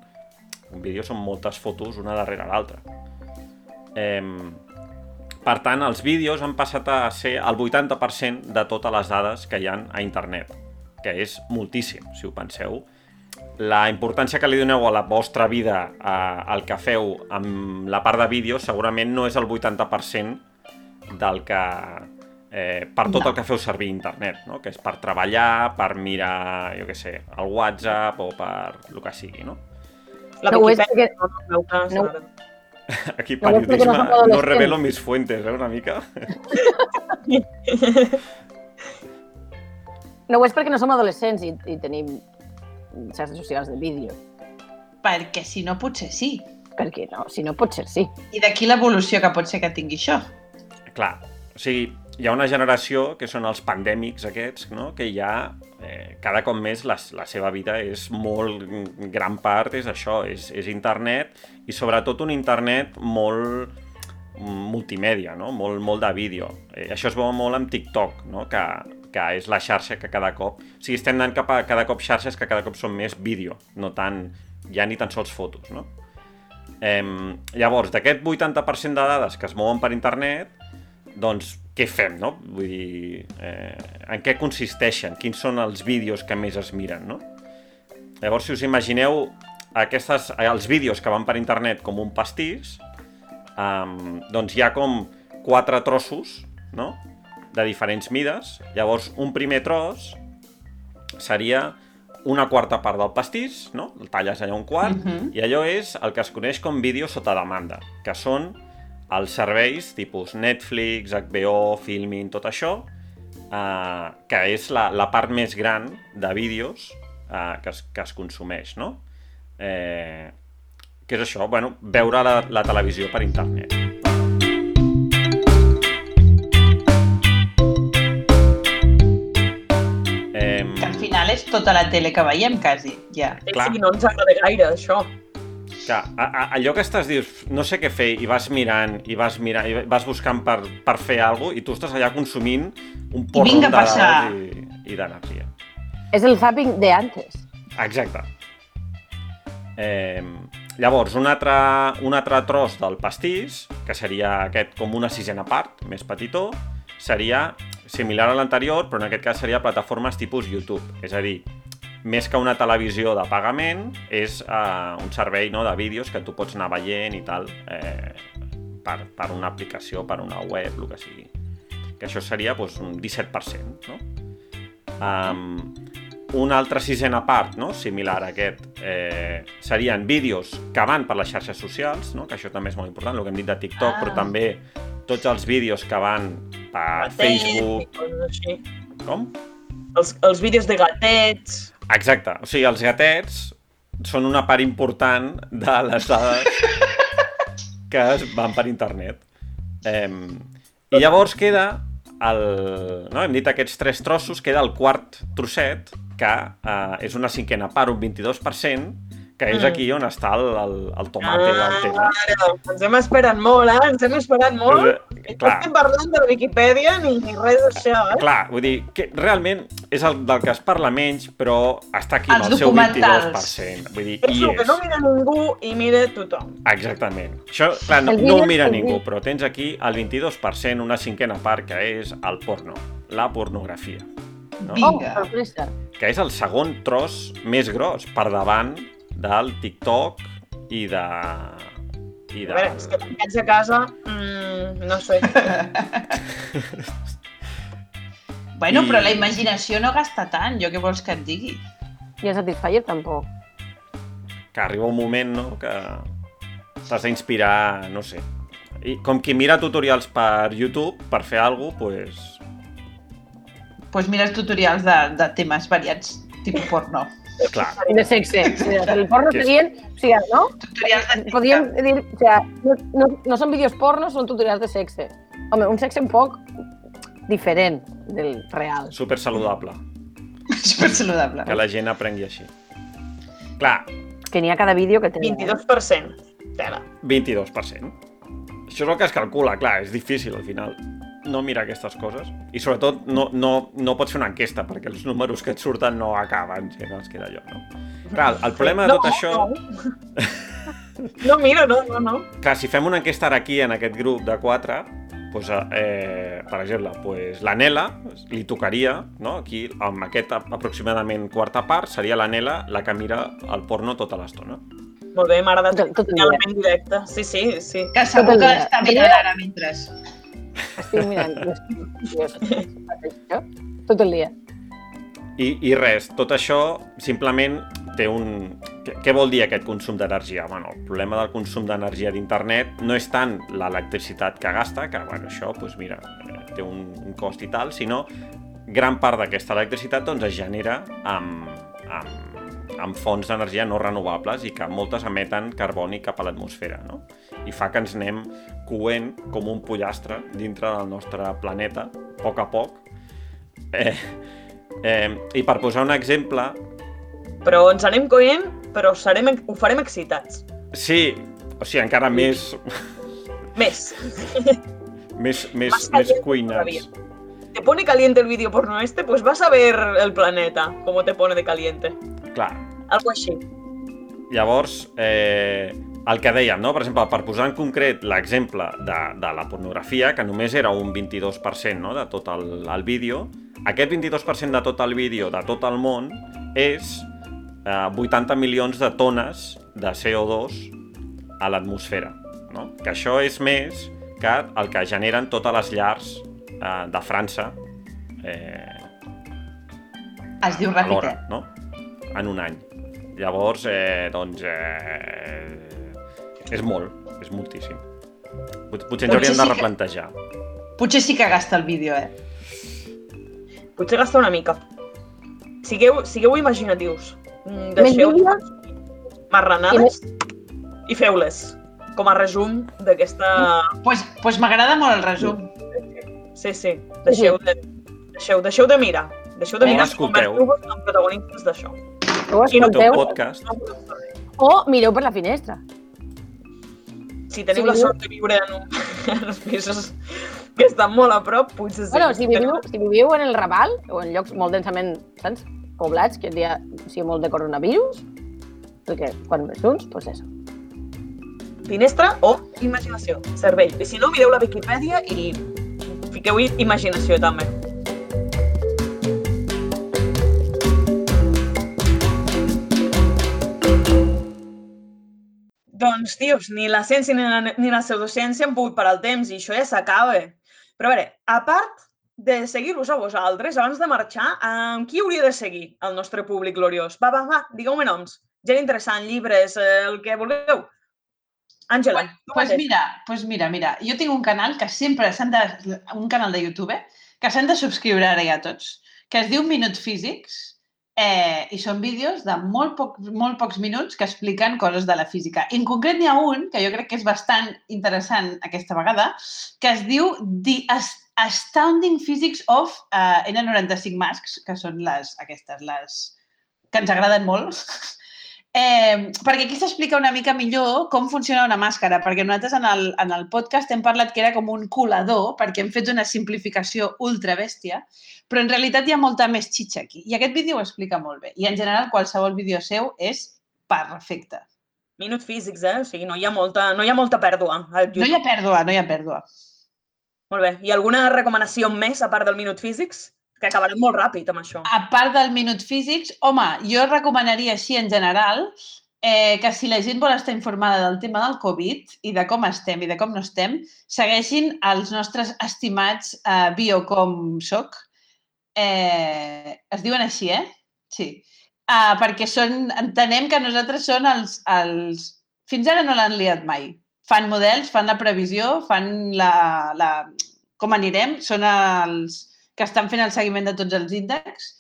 Speaker 5: Un vídeo són moltes fotos una darrere l'altra. Eh, per tant, els vídeos han passat a ser el 80% de totes les dades que hi han a internet, que és moltíssim, si ho penseu. La importància que li doneu a la vostra vida, a, al que feu amb la part de vídeos, segurament no és el 80% del que... Eh, per tot
Speaker 2: No.
Speaker 5: el que feu servir internet, no? que és per treballar, per mirar, jo què sé, el WhatsApp o per el que sigui, no?
Speaker 1: La
Speaker 4: No ho és perquè-
Speaker 1: no, no, no, no,
Speaker 4: no-
Speaker 1: no.
Speaker 5: Aquí periodisme
Speaker 4: no
Speaker 5: no revelo mis fuentes, eh, una mica.
Speaker 4: No ho és perquè no som adolescents i, i tenim xarxes socials de vídeo.
Speaker 2: Perquè si no, potser sí.
Speaker 4: perquè no, si no pot ser sí.
Speaker 2: I d'aquí l'evolució que pot ser que tingui això.
Speaker 5: Clar, o sigui, hi ha una generació que són els pandèmics aquests, no? que ja eh, cada cop més la, la seva vida és molt, gran part és això, és, és internet i sobretot un internet molt multimèdia, no? molt, molt de vídeo. Eh, això es veu molt amb TikTok, no? que, que és la xarxa que cada cop... O sigui, estem anant cap a cada cop xarxes que cada cop són més vídeo, no tant, ja ni tan sols fotos, no? Eh, llavors, d'aquest 80% de dades que es mouen per internet, doncs què fem, no? Vull dir, eh, en què consisteixen? Quins són els vídeos que més es miren, no? Llavors, si us imagineu aquestes, els vídeos que van per internet com un pastís, um, doncs hi ha com quatre trossos, no?, de diferents mides. Llavors, un primer tros seria una quarta part del pastís, no? El talles allà un quart, uh -huh. i allò és el que es coneix com vídeo sota demanda, que són els serveis tipus Netflix, HBO, Filmin, tot això, eh, que és la, la part més gran de vídeos eh, que, es, que es consumeix, no? Eh, què és això? Bueno, veure la, la televisió per internet.
Speaker 2: Final és tota la tele que veiem, quasi, ja.
Speaker 5: Clar.
Speaker 1: sí, no ens agrada gaire, això.
Speaker 5: que, a, a, allò que estàs dius, no sé què fer, i vas mirant, i vas mirant, i vas buscant per, per fer alguna cosa, i tu estàs allà consumint un porro de
Speaker 2: passar.
Speaker 5: dades i, i d'energia.
Speaker 4: És el zapping de antes.
Speaker 5: Exacte. Eh, llavors, un altre, un altre tros del pastís, que seria aquest com una sisena part, més petitó, seria similar a l'anterior, però en aquest cas seria plataformes tipus YouTube. És a dir, més que una televisió de pagament, és eh, un servei no, de vídeos que tu pots anar veient i tal, eh, per, per una aplicació, per una web, el que sigui. Que això seria doncs, un 17%, no? Um, una altra sisena part, no? similar a aquest, eh, serien vídeos que van per les xarxes socials, no? que això també és molt important, el que hem dit de TikTok,
Speaker 2: Ah.
Speaker 5: però també tots els vídeos que van per
Speaker 1: Gatets
Speaker 5: Facebook... Com?
Speaker 1: Els, els vídeos de gatets...
Speaker 5: Exacte, o sigui, els gatets són una part important de les dades que es van per internet. Eh, I llavors queda, el, no, hem dit aquests tres trossos, queda el quart trosset, que eh, és una cinquena part, un 22%, que és
Speaker 1: Mm.
Speaker 5: aquí on està el, el, el tomate del tema.
Speaker 1: Ara, ens hem esperat molt, eh? Ens hem esperat molt.
Speaker 5: Eh,
Speaker 1: No
Speaker 5: clar.
Speaker 1: estem parlant de la Viquipèdia ni, ni res d'això, eh?
Speaker 5: Clar, vull dir, que realment és el del que es parla menys, però està aquí amb el seu
Speaker 2: documentals.
Speaker 5: 22%. Vull dir,
Speaker 1: És
Speaker 5: hi
Speaker 1: el que
Speaker 5: és.
Speaker 1: no mira ningú i mira tothom.
Speaker 5: Exactament. Això, clar, no, no ho mira ningú, però tens aquí el 22%, una cinquena part, que és el porno, la pornografia, no?
Speaker 4: Oh,
Speaker 2: Vinga.
Speaker 4: sorpresa.
Speaker 5: que és el segon tros més gros, per davant del TikTok i de... I
Speaker 1: A
Speaker 5: de...
Speaker 1: veure, és que tancats a casa, mm, no sé.
Speaker 2: Bueno,
Speaker 5: I-
Speaker 2: però la imaginació no gasta tant, jo què vols que et digui?
Speaker 4: I el Satisfyer tampoc.
Speaker 5: que arriba un moment no, que t'has d'inspirar, no sé. I com qui mira tutorials per YouTube per fer alguna cosa, pues,
Speaker 2: Doncs pues mires tutorials de, de temes variats, tipus porno.
Speaker 5: Clar,
Speaker 4: I de sexe. Sigui, el porno serien... O sigui, no?
Speaker 2: Tutorials de
Speaker 4: Podríem dir... O sigui, no, no, no són vídeos porno, són tutorials de sexe. Home, un sexe un poc diferent del real.
Speaker 5: super saludable,
Speaker 2: Super saludable.
Speaker 5: que la gent aprengui així. Clar,
Speaker 4: Que n'hi ha cada vídeo que té...
Speaker 1: 22%. Tela.
Speaker 5: 22%. Això és el que es calcula, clar, és difícil al final no mirar aquestes coses. I sobretot no, no, no pots fer una enquesta perquè els números que et surten no acaben sent els que d'allò, no? Clar, el problema de tot això...
Speaker 1: No. no, mira, no, no, no.
Speaker 5: Clar, si fem una enquesta ara aquí en aquest grup de quatre, doncs, eh, per exemple, doncs, la Nela li tocaria, no? aquí amb aquest aproximadament quarta part, seria la Nela la que mira el porno tota l'estona.
Speaker 1: Molt bé, m'ha agradat
Speaker 4: Tot- tot el dia.
Speaker 1: directe. Sí, sí, sí.
Speaker 2: Que segur
Speaker 4: Tot
Speaker 2: que està mirant ara mentre...
Speaker 4: Estic mirant les tot el dia.
Speaker 5: I, I res, tot això simplement té un... Què, què vol dir aquest consum d'energia? Bueno, el problema del consum d'energia d'internet no és tant l'electricitat que gasta, que bueno, això doncs mira, eh, té un, un cost i tal, sinó gran part d'aquesta electricitat doncs, es genera amb, amb amb fonts d'energia no renovables i que moltes emeten carboni cap a l'atmosfera, no? I fa que ens anem coent com un pollastre dintre del nostre planeta, a poc a poc. Eh, eh, I per posar un exemple,
Speaker 1: Però ens anem coent, però serem, ho farem excitats.
Speaker 5: sí, o sigui, encara més,
Speaker 1: Més.
Speaker 5: més, més, més
Speaker 1: caliente
Speaker 5: cuinats.
Speaker 1: Te pone caliente el vídeo porno este, pues vas a ver el planeta, como te pone de caliente.
Speaker 5: Clar,
Speaker 1: Algo així.
Speaker 5: Llavors, eh, el que dèiem, no? per exemple, per posar en concret l'exemple de, de la pornografia, que només era un 22% no? de tot el, el vídeo, aquest 22% de tot el vídeo de tot el món és eh, 80 milions de tones de CO2 a l'atmosfera. No? Que això és més que el que generen totes les llars eh, de França eh,
Speaker 2: Es diu Rafiter.
Speaker 5: no? En un any. Llavors, eh, doncs, eh, és molt, és moltíssim. Pot- Potser ens hauríem
Speaker 2: sí
Speaker 5: de
Speaker 2: que-
Speaker 5: replantejar.
Speaker 2: Potser sí que gasta el vídeo, eh?
Speaker 1: Potser gasta una mica. Sigueu, sigueu imaginatius. Mm, Deixeu marranades i feu-les. Com a resum d'aquesta...
Speaker 2: Pues, pues m'agrada molt el resum.
Speaker 1: Sí, sí. Deixeu de, deixeu, deixeu de mirar. Deixeu de mirar
Speaker 5: escolteu.
Speaker 1: convertiu-vos en protagonistes d'això. I no
Speaker 5: El teu
Speaker 4: escolteu
Speaker 5: podcast.
Speaker 4: o mireu per la finestra.
Speaker 1: Si teniu
Speaker 4: Sí,
Speaker 1: la
Speaker 4: viu-
Speaker 1: sort de viure en, un, en els pisos que estan molt a prop, potser.
Speaker 4: Bueno, si viviu, si viviu en el Raval o en llocs molt densament saps, poblats, que hi ha o sigui, molt de coronavirus, perquè quan ves junts, doncs això.
Speaker 1: Finestra o imaginació, cervell. I si no, mireu la Viquipèdia i fiqueu-hi imaginació també. Doncs, tios, ni la ciència ni la, ni la pseudociència han pogut parar el temps i això ja s'acaba. Però a veure, a part de seguir-vos a vosaltres, abans de marxar, amb qui hauria de seguir el nostre públic gloriós? Va, va, va, digueu-me noms. Gent interessant, llibres, eh, el que vulgueu. Àngela,
Speaker 2: Pues,
Speaker 1: tu
Speaker 2: pues
Speaker 1: mateix.
Speaker 2: mira, pues mira, mira, jo tinc un canal que sempre s'han de... un canal de YouTube que s'han de subscriure ara ja tots, que es diu Minut Físics eh, i són vídeos de molt, poc, molt pocs minuts que expliquen coses de la física. En concret n'hi ha un, que jo crec que és bastant interessant aquesta vegada, que es diu The As- Astounding Physics of uh, N95 Masks, que són les, aquestes, les que ens agraden molt, Eh, perquè aquí s'explica una mica millor com funciona una màscara, perquè nosaltres en el, en el podcast hem parlat que era com un colador, perquè hem fet una simplificació ultra bèstia, però en realitat hi ha molta més xitxa aquí. I aquest vídeo ho explica molt bé. I en general qualsevol vídeo seu és perfecte.
Speaker 1: Minut físics, eh? O sigui, no hi ha molta, no hi ha molta pèrdua.
Speaker 2: No hi ha pèrdua, no hi ha pèrdua.
Speaker 1: Molt bé. I alguna recomanació més a part del Minut Físics? Que acabarem molt ràpid amb això.
Speaker 2: A part del Minut Físics, home, jo recomanaria així en general eh, que si la gent vol estar informada del tema del Covid i de com estem i de com no estem, segueixin els nostres estimats eh, Biocom SOC. Eh, es diuen així, eh? Sí. Uh, perquè són, entenem que nosaltres són els, els... Fins ara no l'han liat mai. Fan models, fan la previsió, fan la, la... com anirem, són els que estan fent el seguiment de tots els índexs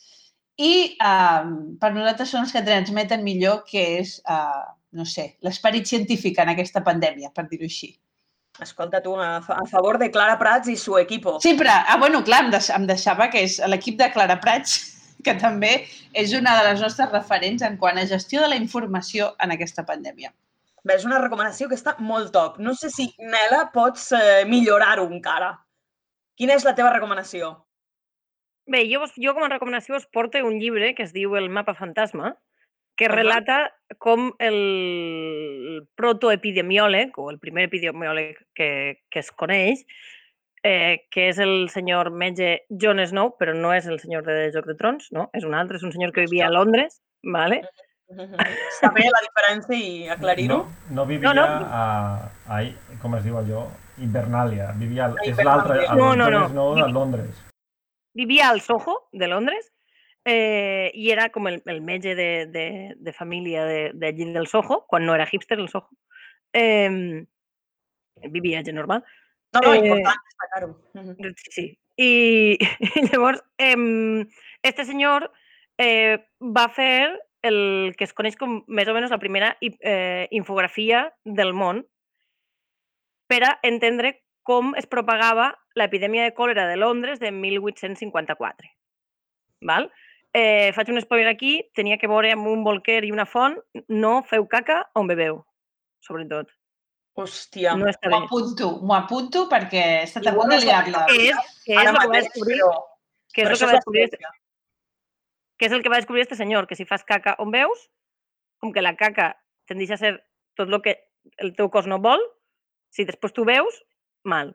Speaker 2: i uh, per nosaltres són els que transmeten millor que és, uh, no sé, l'esperit científic en aquesta pandèmia, per dir-ho així.
Speaker 1: Escolta, tu, a, a favor de Clara Prats i su equipo.
Speaker 2: Sempre, ah, bueno, clar, em, deix, em deixava que és l'equip de Clara Prats, que també és una de les nostres referents en quant a gestió de la informació en aquesta pandèmia.
Speaker 1: Bé, és una recomanació que està molt top. No sé si, Nela, pots eh, millorar-ho encara. Quina és la teva recomanació?
Speaker 3: Bé, jo, vos- jo com a recomanació us porto un llibre que es diu El mapa fantasma, que
Speaker 1: Ahà.
Speaker 3: relata com el protoepidemiòleg, o el primer epidemiòleg que, que es coneix, eh, que és el senyor metge Jon Snow, però no és el senyor de Joc de Trons, no? És un altre, és un senyor que vivia a Londres, ¿vale?
Speaker 1: Saber la diferència i aclarir-ho.
Speaker 6: No, no vivia
Speaker 3: No, no.
Speaker 6: A, a, com es diu allò? Hibernàlia. Vivia, al-
Speaker 1: A
Speaker 6: és l'altre, el
Speaker 3: No, no, no.
Speaker 6: Snow de Londres.
Speaker 3: Vivia al Soho, de Londres, eh, i era com el, el metge de, de, de família de, de allí del Soho, quan no era hipster el Soho. Eh, vivia gent normal.
Speaker 1: No, no,
Speaker 3: Eh,
Speaker 1: important destacar-ho. Mhm.
Speaker 3: Sí, i llavors, eh, este senyor eh, va fer
Speaker 4: el que es coneix com més o menys la primera i- eh, infografia del món per a entendre com es propagava l'epidèmia de còlera de Londres de 1854. Val? Eh, faig un spoiler aquí, tenia que veure amb un bolquer i una font, no feu caca on bebeu, sobretot.
Speaker 1: Hòstia.
Speaker 4: No
Speaker 2: M'ho apunto, m'ho apunto perquè
Speaker 1: Igual
Speaker 2: punt de liar-la.
Speaker 4: Que és, que és que descobrir,
Speaker 1: però...
Speaker 4: que és el que va
Speaker 1: és
Speaker 4: descobrir,
Speaker 1: ciència.
Speaker 4: que és el que va descobrir este senyor, que si fas caca on veus, com que la caca tendeix a ser tot el que el teu cos no vol, si després tu veus, mal.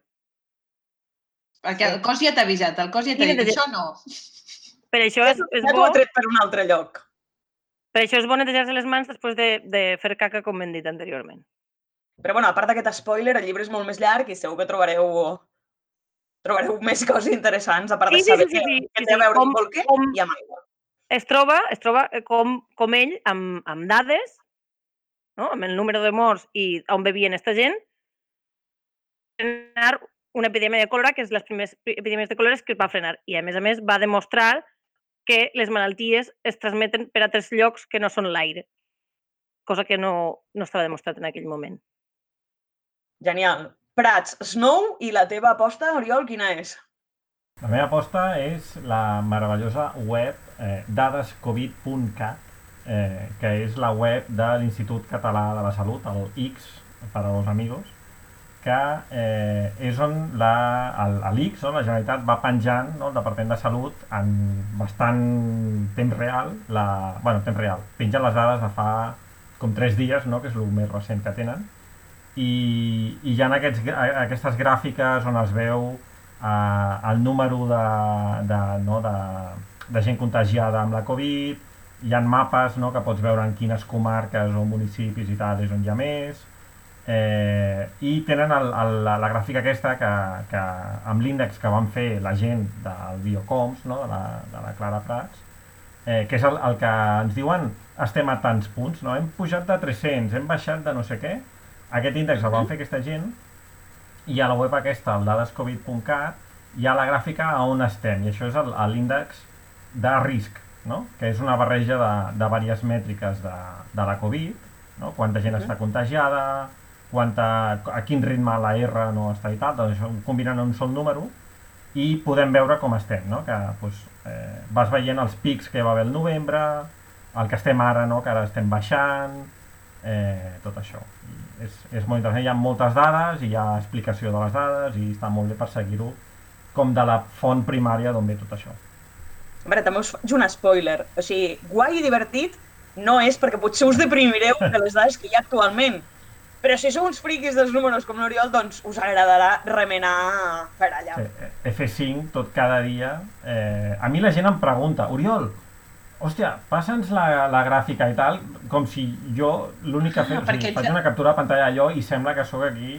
Speaker 2: Perquè el cos ja t'ha avisat, el cos ja t'ha dit, això no.
Speaker 4: Per això
Speaker 1: Ja
Speaker 4: és, és
Speaker 1: ja t'ho
Speaker 4: bo,
Speaker 1: ha tret per un altre lloc.
Speaker 4: per això és bo netejar-se les mans després de, de fer caca, com hem dit anteriorment.
Speaker 1: Però bueno, a part d'aquest spoiler, el llibre és molt més llarg i segur que trobareu trobareu més coses interessants, a part de
Speaker 4: Sí, sí,
Speaker 1: saber
Speaker 4: sí, sí, sí,
Speaker 1: què
Speaker 4: sí,
Speaker 1: té a
Speaker 4: sí,
Speaker 1: veure
Speaker 4: com-
Speaker 1: amb bolquer
Speaker 4: com-
Speaker 1: i amb aigua.
Speaker 4: Es troba, es troba eh, com, com ell, amb, amb dades, no? amb el número de morts i on bevien esta gent, frenar una epidèmia de còlera, que és les primeres epidèmies de còlera que es va frenar. I, a més a més, va demostrar que les malalties es transmeten per altres llocs que no són l'aire, cosa que no, no estava demostrat en aquell moment.
Speaker 1: Genial. Prats, Snow i la teva aposta, Oriol, quina és?
Speaker 5: La meva aposta és la meravellosa web eh, dadescovid.cat, eh, que és la web de l'Institut Català de la Salut, el X, per a los amigos, que eh, és on la, l'X, no, la Generalitat va penjant, no, el Departament de Salut, en bastant temps real, la, bueno, temps real, pengen les dades de fa com tres dies, no, que és el més recent que tenen, i, i hi ha aquests, aquestes gràfiques on es veu eh, el número de, de, no, de, de gent contagiada amb la Covid, hi ha mapes no, que pots veure en quines comarques o municipis i tal és on hi ha més, eh, i tenen el, el, la, la gràfica aquesta que, que amb l'índex que van fer la gent del Biocoms, no, de, la, de la Clara Prats, eh, que és el, el que ens diuen estem a tants punts, no? hem pujat de 300, hem baixat de no sé què, aquest índex el van fer aquesta gent i a la web aquesta, el dadescovid.cat, hi ha la gràfica a on estem, i això és l'índex de risc, no? que és una barreja de, de diverses mètriques de, de la Covid, no? quanta gent està contagiada, quanta, a quin ritme la R no està i tal, doncs ho combinen en un sol número i podem veure com estem, no? que doncs, eh, vas veient els pics que va haver el novembre, el que estem ara, no? que ara estem baixant, eh, tot això. I és, és molt interessant, hi ha moltes dades, i hi ha explicació de les dades i està molt bé per seguir-ho com de la font primària d'on ve tot això.
Speaker 1: A veure, també us faig un spoiler. O sigui, guai i divertit no és perquè potser us deprimireu de les dades que hi ha actualment. Però si sou uns friquis dels números com l'Oriol, doncs us agradarà remenar per allà.
Speaker 5: Sí, eh, F5 tot cada dia. Eh, a mi la gent em pregunta, Oriol, hòstia, passa'ns la, la gràfica i tal, com si jo l'únic que fem, o sigui, faig una captura de pantalla allò i sembla que sóc aquí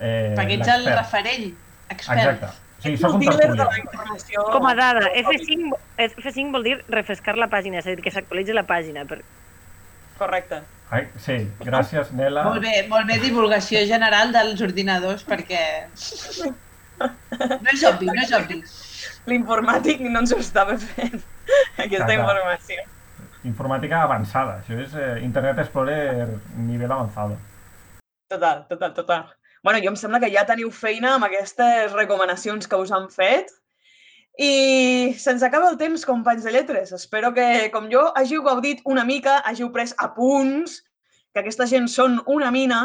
Speaker 5: eh,
Speaker 2: Perquè ets el referent, expert.
Speaker 5: Exacte. Sí, sóc un tertulià.
Speaker 1: informació.
Speaker 4: Com a dada, F5, F5 vol dir refrescar la pàgina, és a dir, que s'actualitzi la pàgina. Per...
Speaker 1: Correcte.
Speaker 5: Ai, sí, gràcies, Nela.
Speaker 2: Molt bé, molt bé divulgació general dels ordinadors perquè no és obvi, no és obvi.
Speaker 1: L'informàtic no ens ho estava fent, aquesta
Speaker 5: clar.
Speaker 1: informació.
Speaker 5: Informàtica avançada, això és eh, Internet Explorer nivell avançado.
Speaker 1: Total, total, total. Bueno, jo em sembla que ja teniu feina amb aquestes recomanacions que us han fet. I se'ns acaba el temps, companys de lletres. Espero que, com jo, hàgiu gaudit una mica, hàgiu pres apunts, que aquesta gent són una mina.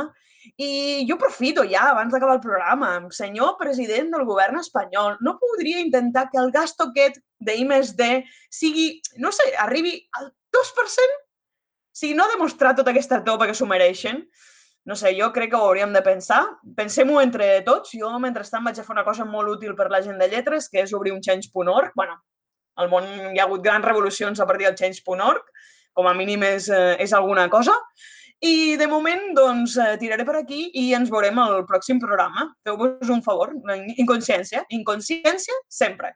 Speaker 1: I jo aprofito ja, abans d'acabar el programa, senyor president del govern espanyol, no podria intentar que el gasto aquest de I+D sigui, no sé, arribi al 2%? O sigui, no demostrar tota aquesta topa que s'ho mereixen. No sé, jo crec que ho hauríem de pensar. Pensem-ho entre tots. Jo, mentrestant, vaig a fer una cosa molt útil per la gent de lletres, que és obrir un change.org. bueno, al món hi ha hagut grans revolucions a partir del change.org. Com a mínim és, eh, és alguna cosa. I de moment, doncs, eh, tiraré per aquí i ens veurem al pròxim programa. Feu-vos un favor, inconsciència, inconsciència sempre.